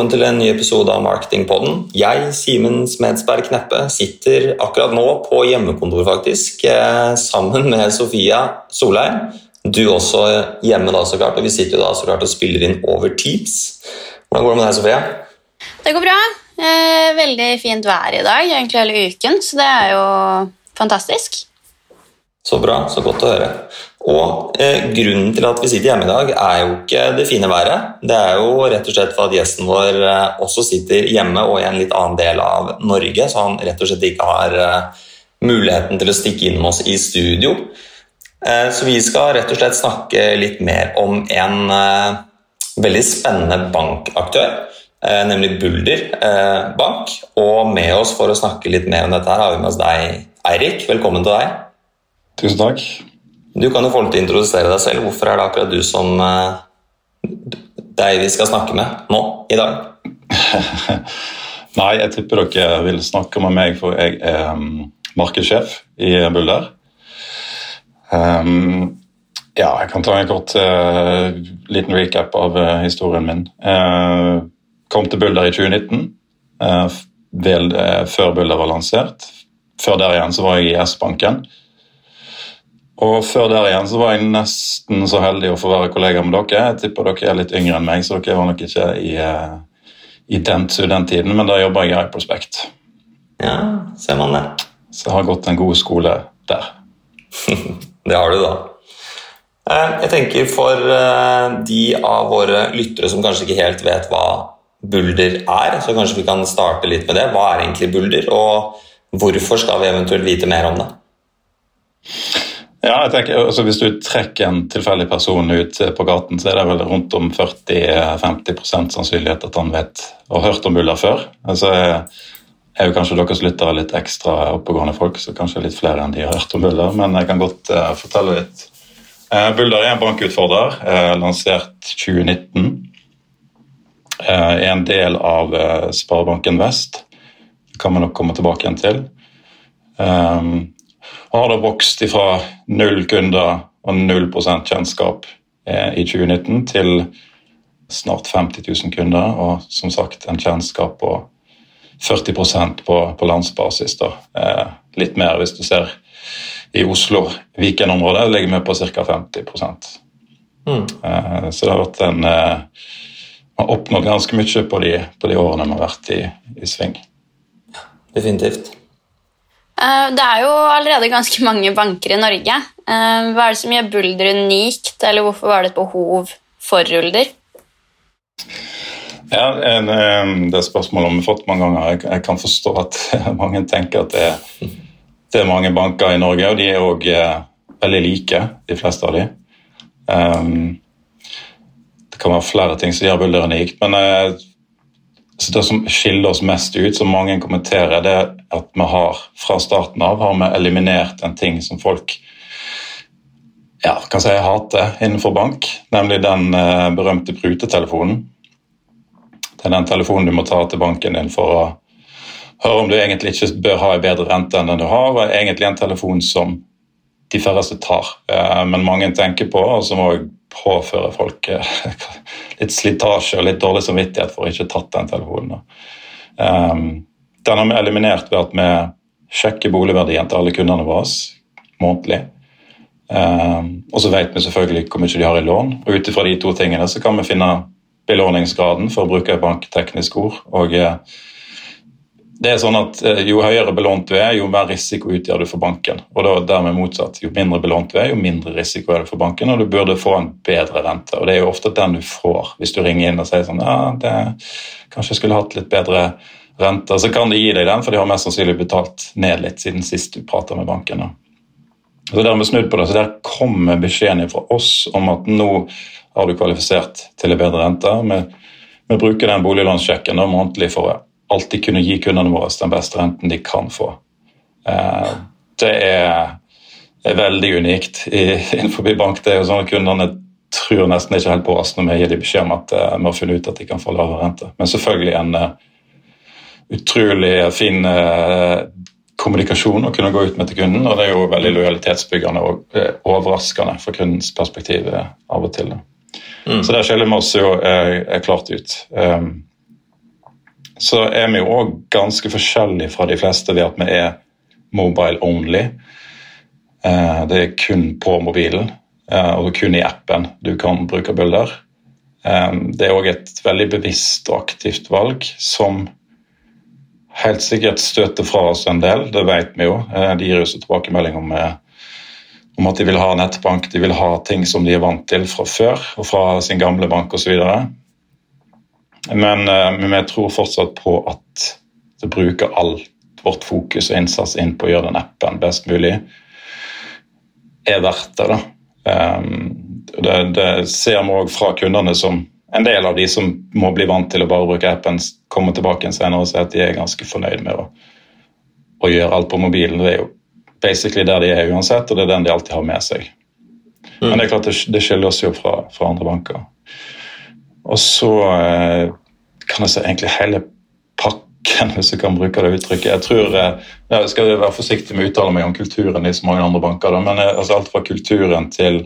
Velkommen til en ny episode av Marketingpodden. Jeg, Simen Smedsberg Kneppe, sitter akkurat nå på hjemmekontor faktisk, eh, sammen med Sofia Solheim. Du også hjemme, da, så klart. Og vi sitter jo da så klart og spiller inn over Teams. Hvordan går det med deg, Sofia? Det går bra. Eh, veldig fint vær i dag, egentlig hele uken, så det er jo fantastisk. Så bra, så godt å høre. Og eh, Grunnen til at vi sitter hjemme i dag, er jo ikke det fine været. Det er jo rett og slett for at gjesten vår eh, også sitter hjemme og i en litt annen del av Norge, så han rett og slett ikke har eh, muligheten til å stikke innom oss i studio. Eh, så vi skal rett og slett snakke litt mer om en eh, veldig spennende bankaktør, eh, nemlig Bulder Bank. Og med oss for å snakke litt mer om dette her har vi med oss deg, Eirik. Velkommen til deg. Tusen takk. Du kan jo få å introdusere deg selv. Hvorfor er det akkurat du som deg vi skal snakke med nå i dag? Nei, jeg tipper dere vil snakke med meg, for jeg er um, markedssjef i Bulder. Um, ja, jeg kan ta en kort uh, liten recap av uh, historien min. Uh, kom til Bulder i 2019, vel før Bulder var lansert. Før der igjen så var jeg i S-banken. Og før der igjen så var jeg nesten så heldig å få være kollega med dere. Jeg tipper dere er litt yngre enn meg, så dere var nok ikke i, uh, i den tiden, men da jobba jeg i Hyperspect. Ja, ser man det. Så jeg har gått en god skole der. det har du, da. Eh, jeg tenker For eh, de av våre lyttere som kanskje ikke helt vet hva Bulder er, så kanskje vi kan starte litt med det. Hva er egentlig Bulder, og hvorfor skal vi eventuelt vite mer om det? Ja, jeg tenker, altså Hvis du trekker en tilfeldig person ut på gaten, så er det vel rundt om 40-50% sannsynlighet at han vet og har hørt om Ulla før. Altså, er jo kanskje deres lyttere litt ekstra oppegående folk, så kanskje litt flere enn de har hørt om Buller, men jeg kan godt uh, fortelle litt. Uh, Bulder er en bankutfordrer, uh, lansert 2019. er en del av Sparebanken Vest. Det kan vi nok komme tilbake igjen til. Um, har da vokst fra null kunder og null kjennskap eh, i 2019 til snart 50 000 kunder, og som sagt en kjennskap på 40 på, på landsbasis. da. Eh, litt mer hvis du ser i Oslo, Viken-området, ligger vi på ca. 50 mm. eh, Så det har vært en eh, har oppnådd ganske mye på de, på de årene vi har vært i, i sving. Definitivt. Eh, det er jo allerede ganske mange banker i Norge. Eh, hva er det som gjør Bulder unikt, eller hvorfor var det et behov for Rulder? Ja, Det spørsmålet har vi fått mange ganger. Jeg kan forstå at mange tenker at det er, det er mange banker i Norge, og de er òg eh, veldig like, de fleste av de. Det kan være flere ting som gjør Bulder unikt, men så Det som skiller oss mest ut, som mange kommenterer, det er at vi har fra starten av har vi eliminert en ting som folk ja, kan si hater innenfor bank, nemlig den eh, berømte brutetelefonen. Det er den telefonen du må ta til banken din for å høre om du egentlig ikke bør ha en bedre rente enn den du har, og egentlig en telefon som de færreste tar, eh, men mange tenker på, og som òg påfører folk eh, litt slitasje og litt dårlig samvittighet for å ikke tatt den telefonen. Um, den har vi eliminert ved at vi sjekker boligverdien til alle kundene våre månedlig. Um, og så vet vi selvfølgelig hvor mye de har i lån, og ut ifra de to tingene så kan vi finne belåningsgraden, for å bruke et bankteknisk ord. og uh, det er sånn at eh, Jo høyere belånt du er, jo mer risiko utgjør du for banken. Og da dermed motsatt. Jo mindre belånt du er, jo mindre risiko er det for banken, og du burde få en bedre rente. Og Det er jo ofte den du får hvis du ringer inn og sier sånn ja, det, kanskje jeg skulle hatt litt bedre rente. Så kan de gi deg den, for de har mest sannsynlig betalt ned litt siden sist du prata med banken. Da. Så der har vi snudd på det, så der kommer beskjeden fra oss om at nå har du kvalifisert til en bedre rente. Vi, bruker den boliglånssjekken månedlig for alltid kunne gi kundene våre den beste renten de kan få. Eh, det er, er veldig unikt innenfor bank. Det er jo sånn at Kundene tror nesten ikke helt på oss når vi gir dem beskjed om at eh, vi har funnet ut at de kan få lavere rente. Men selvfølgelig en eh, utrolig fin kommunikasjon å kunne gå ut med til kunden. Og det er jo veldig lojalitetsbyggende og overraskende fra kundens perspektiv av og til. Mm. Så der skiller vi oss jo klart ut. Um, så er vi jo òg ganske forskjellige fra de fleste ved at vi er mobile only. Uh, det er kun på mobilen uh, og kun i appen du kan bruke bilder. Um, det er òg et veldig bevisst og aktivt valg som helt sikkert støter fra oss en del, det vet vi jo. De gir oss tilbakemelding om om at de vil ha nettbank, de vil ha ting som de er vant til fra før og fra sin gamle bank osv. Men, eh, men jeg tror fortsatt på at det bruker alt vårt fokus og innsats inn på å gjøre den appen best mulig, er verdt det. da. Um, det, det ser vi òg fra kundene som en del av de som må bli vant til å bare bruke appen, kommer tilbake igjen senere og sier at de er ganske fornøyd med å, å gjøre alt på mobilen. Det er jo basically der de er uansett, og det er den de alltid har med seg. Mm. Men det er klart det, det skiller oss jo fra, fra andre banker. Og så eh, kan jeg si egentlig hele pakken, hvis jeg kan bruke det uttrykket. Jeg tror, eh, jeg skal være forsiktig med å uttale meg om kulturen i så mange andre banker, da, men eh, altså, alt fra kulturen til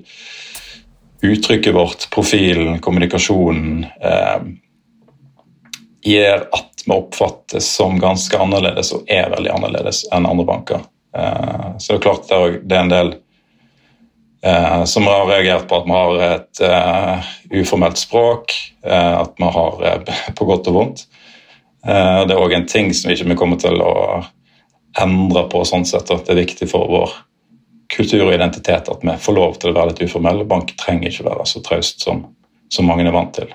uttrykket vårt, profilen, kommunikasjonen eh, gjør at vi oppfattes som ganske annerledes og er veldig annerledes enn andre banker. Eh, så det er klart det er en del som har reagert på at vi har et uh, uformelt språk, uh, at vi har på godt og vondt. det er òg en ting som vi ikke kommer til å endre på. sånn sett, at Det er viktig for vår kultur og identitet at vi får lov til å være litt uformelle. Bank trenger ikke være så traust som, som mange er vant til.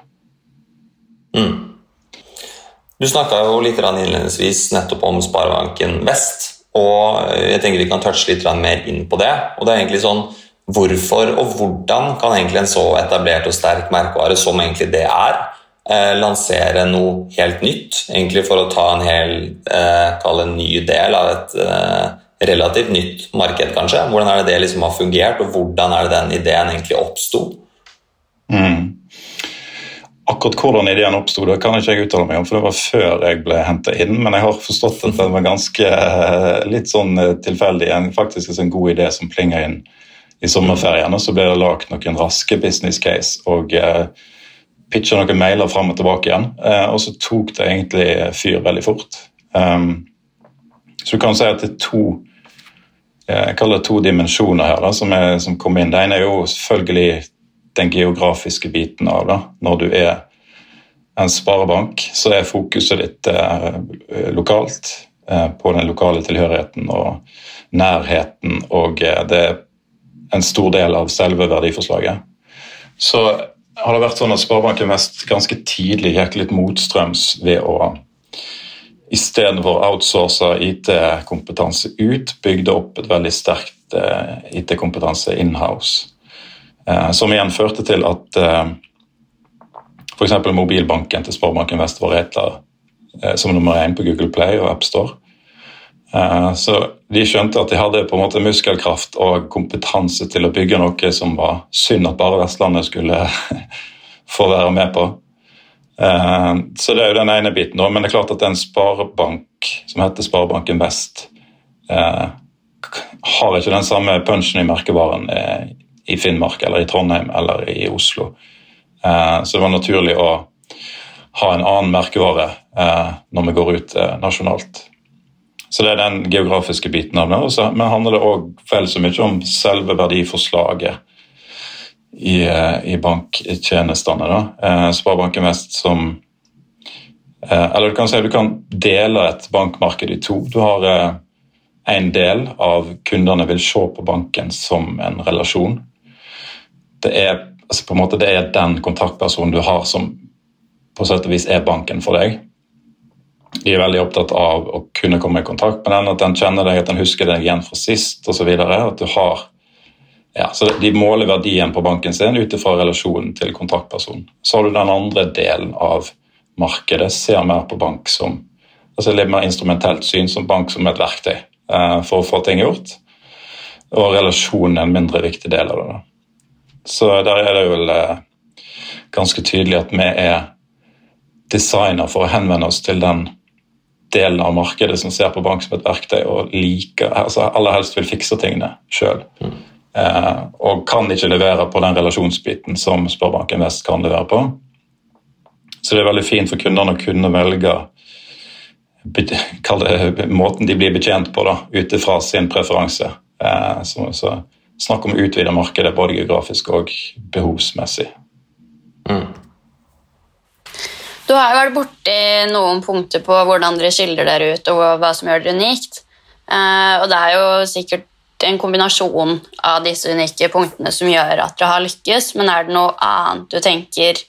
Mm. Du snakka jo litt innledningsvis nettopp om Sparebanken Vest. Og jeg tenker vi kan touche litt mer inn på det. Og det er egentlig sånn Hvorfor og hvordan kan egentlig en så etablert og sterk merkevare som egentlig det er, eh, lansere noe helt nytt? Egentlig for å ta en hel eh, en ny del av et eh, relativt nytt marked, kanskje. Hvordan er det det liksom har fungert, og hvordan er det den ideen egentlig oppsto? Mm. Akkurat hvordan ideen oppsto, kan ikke jeg uttale meg om, for det var før jeg ble henta inn. Men jeg har forstått at den var ganske eh, litt sånn eh, tilfeldig. Faktisk en god idé som plinga inn i sommerferien. Så ble det lagd noen raske business case og eh, pitcha noen mailer fram og tilbake igjen. Eh, og så tok det egentlig fyr veldig fort. Um, så du kan si at det er to eh, jeg kaller det to dimensjoner her da, som, er, som kom inn. Det ene er jo selvfølgelig den geografiske biten av det. Når du er en sparebank, så er fokuset ditt eh, lokalt. Eh, på den lokale tilhørigheten og nærheten, og eh, det en stor del av selve verdiforslaget. Så har det vært sånn at Sparebanken Vest ganske tidlig gikk litt motstrøms ved å istedenfor outsource IT-kompetanse ut, bygde opp et veldig sterkt eh, IT-kompetanse in-house. Eh, som igjen førte til at eh, f.eks. mobilbanken til Sparebanken Vest var retta som nummer én på Google Play og AppStore. Så de skjønte at de hadde på en måte muskelkraft og kompetanse til å bygge noe som var synd at bare Vestlandet skulle få være med på. Så det er jo den ene biten. Men det er klart at en sparebank som heter Sparebanken Vest, har ikke den samme punchen i merkevaren i Finnmark eller i Trondheim eller i Oslo. Eh, så det var naturlig å ha en annen merkevare eh, når vi går ut eh, nasjonalt. Så det er den geografiske biten av det. Men handler det òg vel så mye om selve verdiforslaget i, i banktjenestene. da. Sparebanken Vest som Eller du kan si du kan dele et bankmarked i to. Du har en del av kundene vil se på banken som en relasjon det er, altså på en måte, det er den kontaktpersonen du har som på sett og vis er banken for deg. De er veldig opptatt av å kunne komme i kontakt med den, at den kjenner deg, at den husker deg igjen fra sist osv. At du har ja, så De måler verdien på banken sin ut ifra relasjonen til kontaktpersonen. Så har du den andre delen av markedet, ser mer på bank som altså litt mer instrumentelt syn som bank som et verktøy eh, for å få ting gjort. Og relasjonen er en mindre viktig del av det. Da. Så der er det vel eh, ganske tydelig at vi er designer for å henvende oss til den delen av markedet som ser på bank som et verktøy og liker, altså aller helst vil fikse tingene sjøl. Mm. Eh, og kan ikke levere på den relasjonsbiten som Sparebanken Vest kan levere på. Så det er veldig fint for kundene å kunne velge det, måten de blir betjent på, da, ut ifra sin preferanse. Eh, så, så snakk om å utvide markedet både geografisk og behovsmessig. Mm. Du har jo vært borti noen punkter på hvordan dere skiller dere ut, og hva som gjør dere unikt. Eh, og det er jo sikkert en kombinasjon av disse unike punktene som gjør at dere har lykkes, men er det noe annet du tenker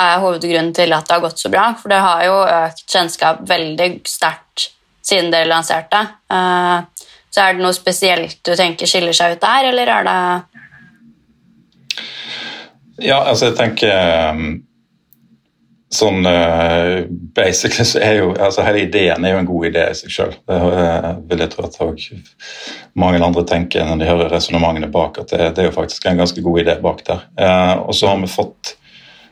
er hovedgrunnen til at det har gått så bra? For det har jo økt kjennskap veldig sterkt siden dere lanserte. Eh, så er det noe spesielt du tenker skiller seg ut der, eller er det Ja, altså jeg tenker um, sånn uh, Basically så er jo altså Hele ideen er jo en god idé i seg sjøl. Det uh, vil jeg tro at òg mange andre tenker når de hører resonnementene bak, at det, det, er jo faktisk en ganske god idé bak der. Uh, og så har vi fått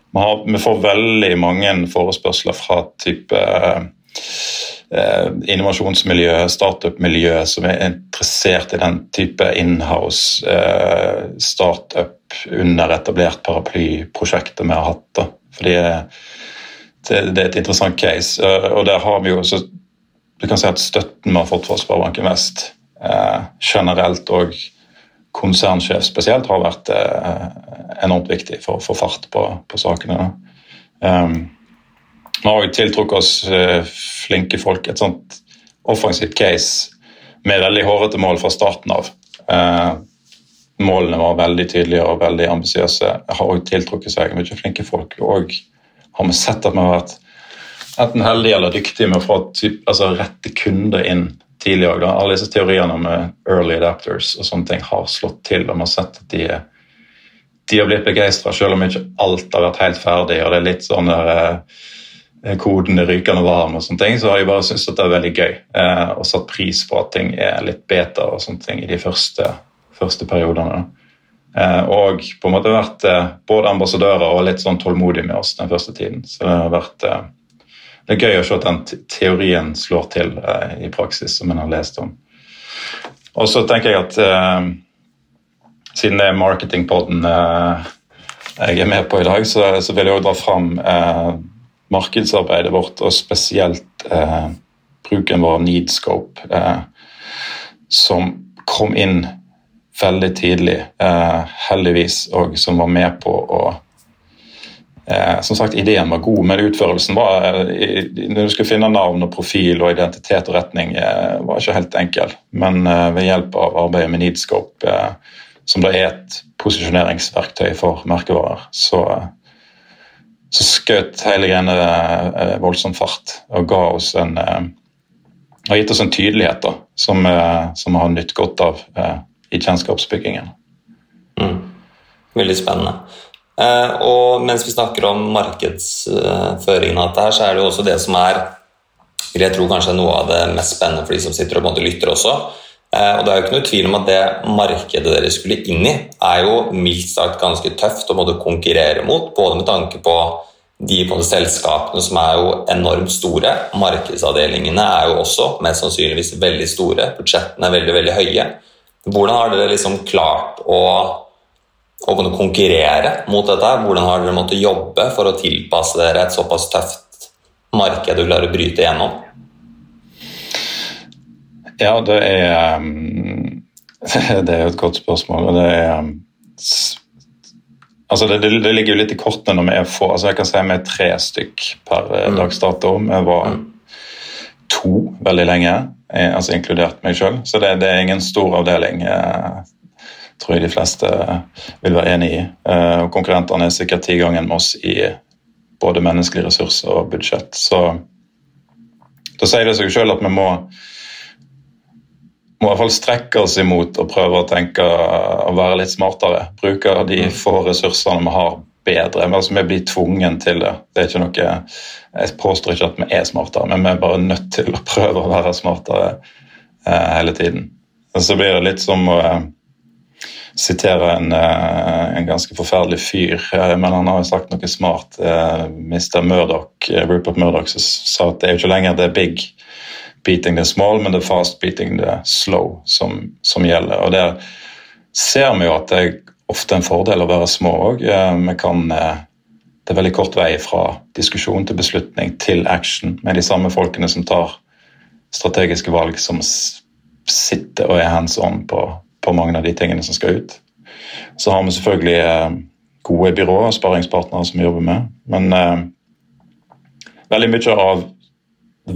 vi, har, vi, får veldig mange forespørsler fra type innovasjonsmiljø, startup-miljø som er interessert i den type inhouse startup under etablert paraplyprosjektet vi har hatt. da. Fordi det, det, er et interessant case. Eh, og der har vi jo så du kan si at Støtten vi har fått fra Sparebanken Vest eh, generelt og konsernsjef spesielt har vært eh, enormt viktig for å få fart på, på sakene. Um, vi har òg tiltrukket oss eh, flinke folk. Et sånt offensivt case med veldig hårete mål fra starten av. Eh, målene var veldig tydelige og veldig ambisiøse. Har òg tiltrukket seg mye flinke folk. og har vi sett at vi har vært enten heldige eller dyktige med å få typ, altså, rette kunder inn tidlig òg. Alle disse teoriene om early adapters og sånne ting har slått til, og vi har sett at de, de har blitt begeistra, selv om ikke alt har vært helt ferdig. og det er litt sånn der, eh, koden er rykende varm, og sånne ting, så har jeg bare syntes det er veldig gøy. Eh, og satt pris på at ting er litt beta og sånne ting i de første, første periodene. Eh, og på en måte vært eh, både ambassadører og litt sånn tålmodige med oss den første tiden. Så det har vært eh, det er gøy å se at den teorien slår til i praksis, som en har lest om. Og så tenker jeg at siden det er marketingpodden jeg er med på i dag, så, så vil jeg også dra fram markedsarbeidet vårt, og spesielt bruken vår av Needscope, som kom inn veldig tidlig, eh, heldigvis, og som var med på å eh, Som sagt, ideen var god, men utførelsen var eh, Når du skulle finne navn og profil og identitet og retning, var ikke helt enkel. Men ved hjelp av arbeidet med Needscope, som da er et posisjoneringsverktøy for merkevarer, så, så skjøt hele greiene voldsom fart og ga oss en har gitt oss en tydelighet da, som, som har nytt godt av i kjennskapsbyggingen. Mm. Veldig spennende. Eh, og mens vi snakker om markedsføringen av dette, her, så er det jo også det som er vil jeg tro kanskje noe av det mest spennende for de som sitter og lytter også. Eh, og Det er jo ikke noe tvil om at det markedet dere skulle inn i, er jo mildt sagt ganske tøft å måtte konkurrere mot, både med tanke på de på selskapene som er jo enormt store. Markedsavdelingene er jo også mest sannsynligvis veldig store. Budsjettene er veldig veldig høye. Hvordan har dere liksom klart å, å konkurrere mot dette? Hvordan har dere måttet jobbe for å tilpasse dere et såpass tøft marked og klare å bryte igjennom? Ja, det er um, Det er jo et godt spørsmål. og det er um, Altså det, det, ligger jo litt i kortene når vi er få. altså Jeg kan si vi er tre stykk per eh, mm. dags dato. Vi var mm. to veldig lenge. Eh, altså inkludert meg sjøl. Så det, det, er ingen stor avdeling, eh, tror jeg de fleste vil være enig i. Eh, og konkurrentene er sikkert ti ganger med oss i både menneskelige ressurser og budsjett. Så da sier det seg sjøl at vi må må i hvert fall strekke oss imot og prøve å tenke å være litt smartere. Bruke de få ressursene vi har bedre. Men altså, vi blir tvungen til det. det er ikke noe, Jeg påstår ikke at vi er smartere, men vi er bare nødt til å prøve å være smartere eh, hele tiden. Og så blir det litt som å eh, sitere en, eh, en, ganske forferdelig fyr, eh, men han har jo sagt noe smart. Eh, Mr. Murdoch, eh, Rupert Murdoch sa at det er jo ikke lenger det big beating the small, men det er fast beating the slow som, som gjelder. og det er ser vi jo at det er ofte en fordel å være små òg. Det er veldig kort vei fra diskusjon til beslutning til action med de samme folkene som tar strategiske valg, som sitter og er hands on på, på mange av de tingene som skal ut. Så har vi selvfølgelig eh, gode byråer og sparingspartnere som vi jobber med. Men eh, veldig mye av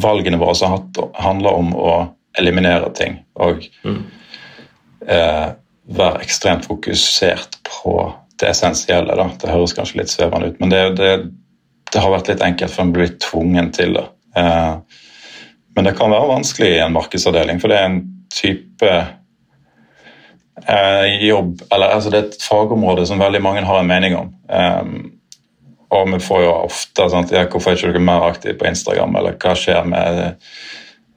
valgene våre handler om å eliminere ting. Og mm. eh, være ekstremt fokusert på det essensielle. Da. Det høres kanskje litt svevende ut, men det, det, det har vært litt enkelt for en blir tvungen til det. Eh, men det kan være vanskelig i en markedsavdeling, for det er en type eh, jobb eller altså Det er et fagområde som veldig mange har en mening om. Um, og vi får jo ofte sant, Hvorfor er ikke dere mer aktive på Instagram, eller hva skjer med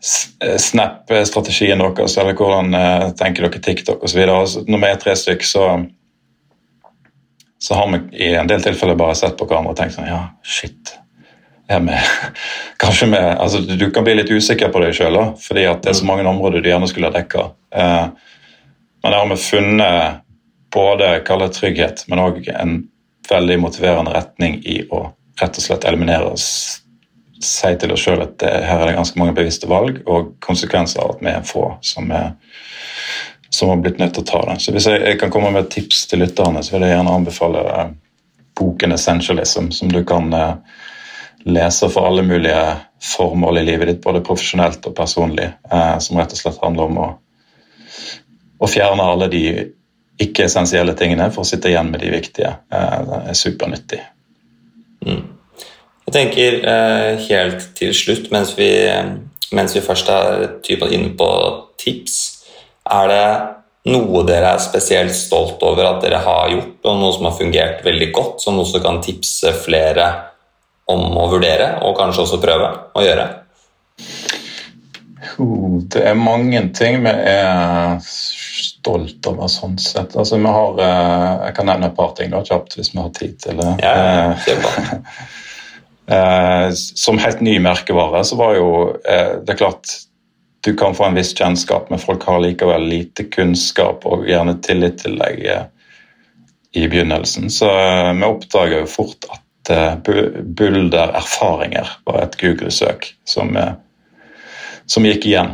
Snap-strategien deres, eller hvordan uh, tenker dere TikTok osv. Når vi er tre stykker, så så har vi i en del tilfeller bare sett på hverandre og tenkt sånn Ja, shit. Er Med, kanskje vi altså Du kan bli litt usikker på deg sjøl fordi at det er så mange områder du gjerne skulle ha dekka. Eh, men der har vi funnet både kalle trygghet, men òg en veldig motiverende retning i å rett og slett eliminere oss. Si til oss sjøl at det, her er det ganske mange bevisste valg og konsekvenser av at vi er få som er som har blitt nødt til å ta det. Så Hvis jeg, jeg kan komme med et tips til lytterne, så vil jeg gjerne anbefale eh, boken 'Essentialism', som du kan eh, lese for alle mulige formål i livet ditt, både profesjonelt og personlig, eh, som rett og slett handler om å, å fjerne alle de ikke-essensielle tingene for å sitte igjen med de viktige. Det er supernyttig. Mm. Jeg tenker helt til slutt, mens vi, mens vi først er inne på tips er det noe dere er spesielt stolt over at dere har gjort, og noe som har fungert veldig godt, som som kan tipse flere om å vurdere, og kanskje også prøve å gjøre? Det er mange ting vi er stolt over sånn sett. Altså, vi har, eh, jeg kan nevne et par ting da, kjapt hvis vi har tid til det. Ja, eh, Som helt ny merkevare så var jo eh, det er klart du kan få en viss kjennskap, men folk har likevel lite kunnskap og gjerne tillit til deg eh, i begynnelsen. Så eh, vi oppdaga jo fort at eh, Bulder erfaringer var et Google-søk som, som, gikk igjen.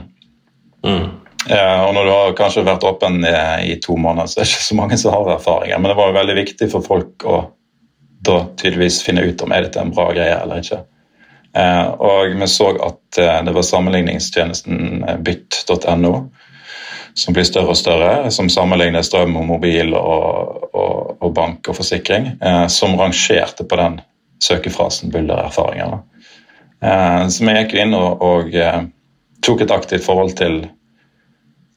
Mm. Og når du har kanskje vært åpen i to måneder, så er det ikke så mange som har erfaringer. Men det var jo veldig viktig for folk å da tydeligvis finne ut om er dette en bra greie eller ikke. Eh, og vi så at eh, det var sammenligningstjenesten eh, bytt.no som blir større og større, som sammenligner strøm og mobil og, og, og bank og forsikring, som rangerte på den søkefrasen 'buldererfaringer'. Så vi gikk inn og, og tok et aktivt forhold til,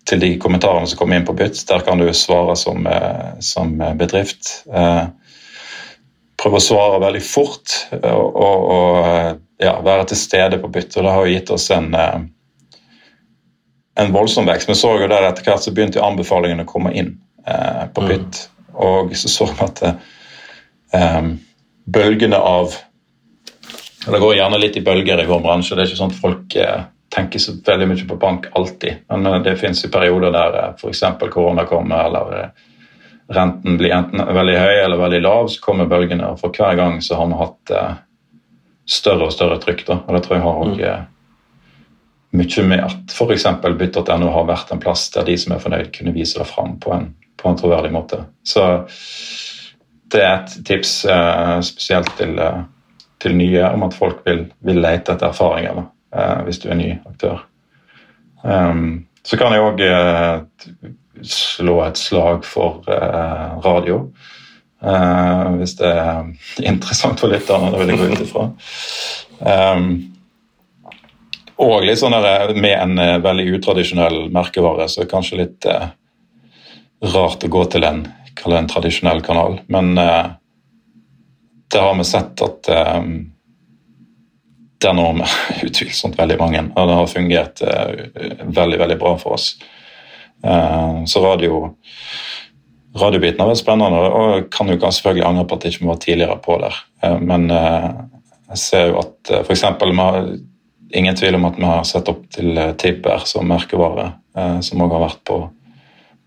til de kommentarene som kom inn på Bytt. Der kan du svare som, som bedrift. Prøve å svare veldig fort og, og ja, være til stede på byttet. og Det har jo gitt oss en, eh, en voldsom vekst. Vi så jo der etter hvert så begynte anbefalingene å komme inn eh, på mm. bytt. Mm. Og så så vi at eh, bølgene av Det går gjerne litt i bølger i vår bransje. Det er ikke sånn at folk eh, tenker så veldig mye på bank alltid. Men eh, det finnes jo perioder der eh, f.eks. korona kommer, eller eh, renten blir enten veldig høy eller veldig lav, så kommer bølgene. og For hver gang så har vi hatt større og større trykk. Da. Og det tror jeg har også, mm. mye med at f.eks. bytt.no har vært en plass der de som er fornøyd, kunne vise det fram på en, på en troverdig måte. Så det er et tips eh, spesielt til, eh, til, nye om at folk vil, vil lete etter erfaringer eh, hvis du er ny aktør. Um, så kan jeg òg eh, slå et slag for eh, radio. Uh, hvis det er interessant for lytterne, det vil jeg gå ut ifra. Um, og litt sånn der, med en veldig utradisjonell merkevare, så er det kanskje litt rart å gå til en, en tradisjonell kanal. Men det har vi sett at um, det vi utvilsomt veldig mange, og det har fungert veldig, veldig bra for oss. Så radio radiobiten har vært spennende, og kan jo selvfølgelig angre på at jeg ikke var tidligere på der. Eh, men eh, jeg ser jo at eh, f.eks. ingen tvil om at vi har sett opp til Tipper som merkevare, som òg har vært på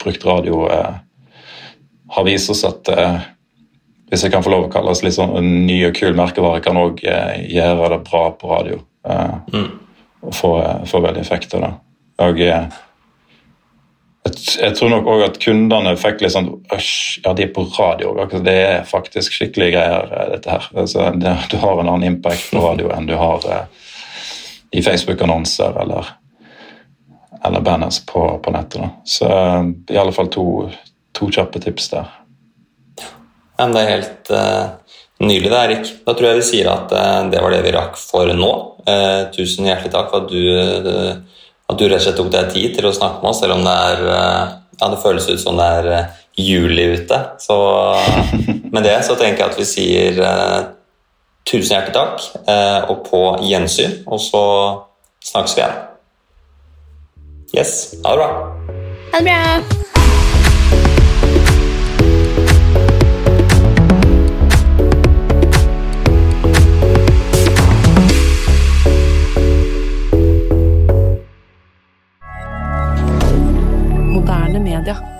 brukt radio har vist oss at eh, hvis jeg kan få lov å kalle oss litt sånn en ny og kul merkevare, kan òg eh, gjøre det bra på radio. Eh, Mm. Og få, eh, få veldig effekt av det. Og eh, jeg, tror nok òg at kundene fikk litt sånn Øsj, ja, de er på radio. Det er faktisk skikkelige greier, eh, dette her. Altså, det, du har en annen impact på radio enn du har eh, i Facebook-annonser eller, eller banners på, på nettet. Da. Så eh, i alle fall to, to kjappe tips der. Ja, det er helt uh, nydelig, det, Erik. Da tror jeg vi sier at uh, det var det vi rakk for nå. Uh, tusen hjertelig takk for at du, at du rett og slett tok deg tid til å snakke med oss, selv om det er eh, ja, det føles ut som det er eh, juli ute. Så med det så tenker jeg at vi sier eh, tusen hjertelig takk, eh, og på gjensyn. Og så snakkes vi igjen. Yes, ha det bra. Ha det bra. Kader.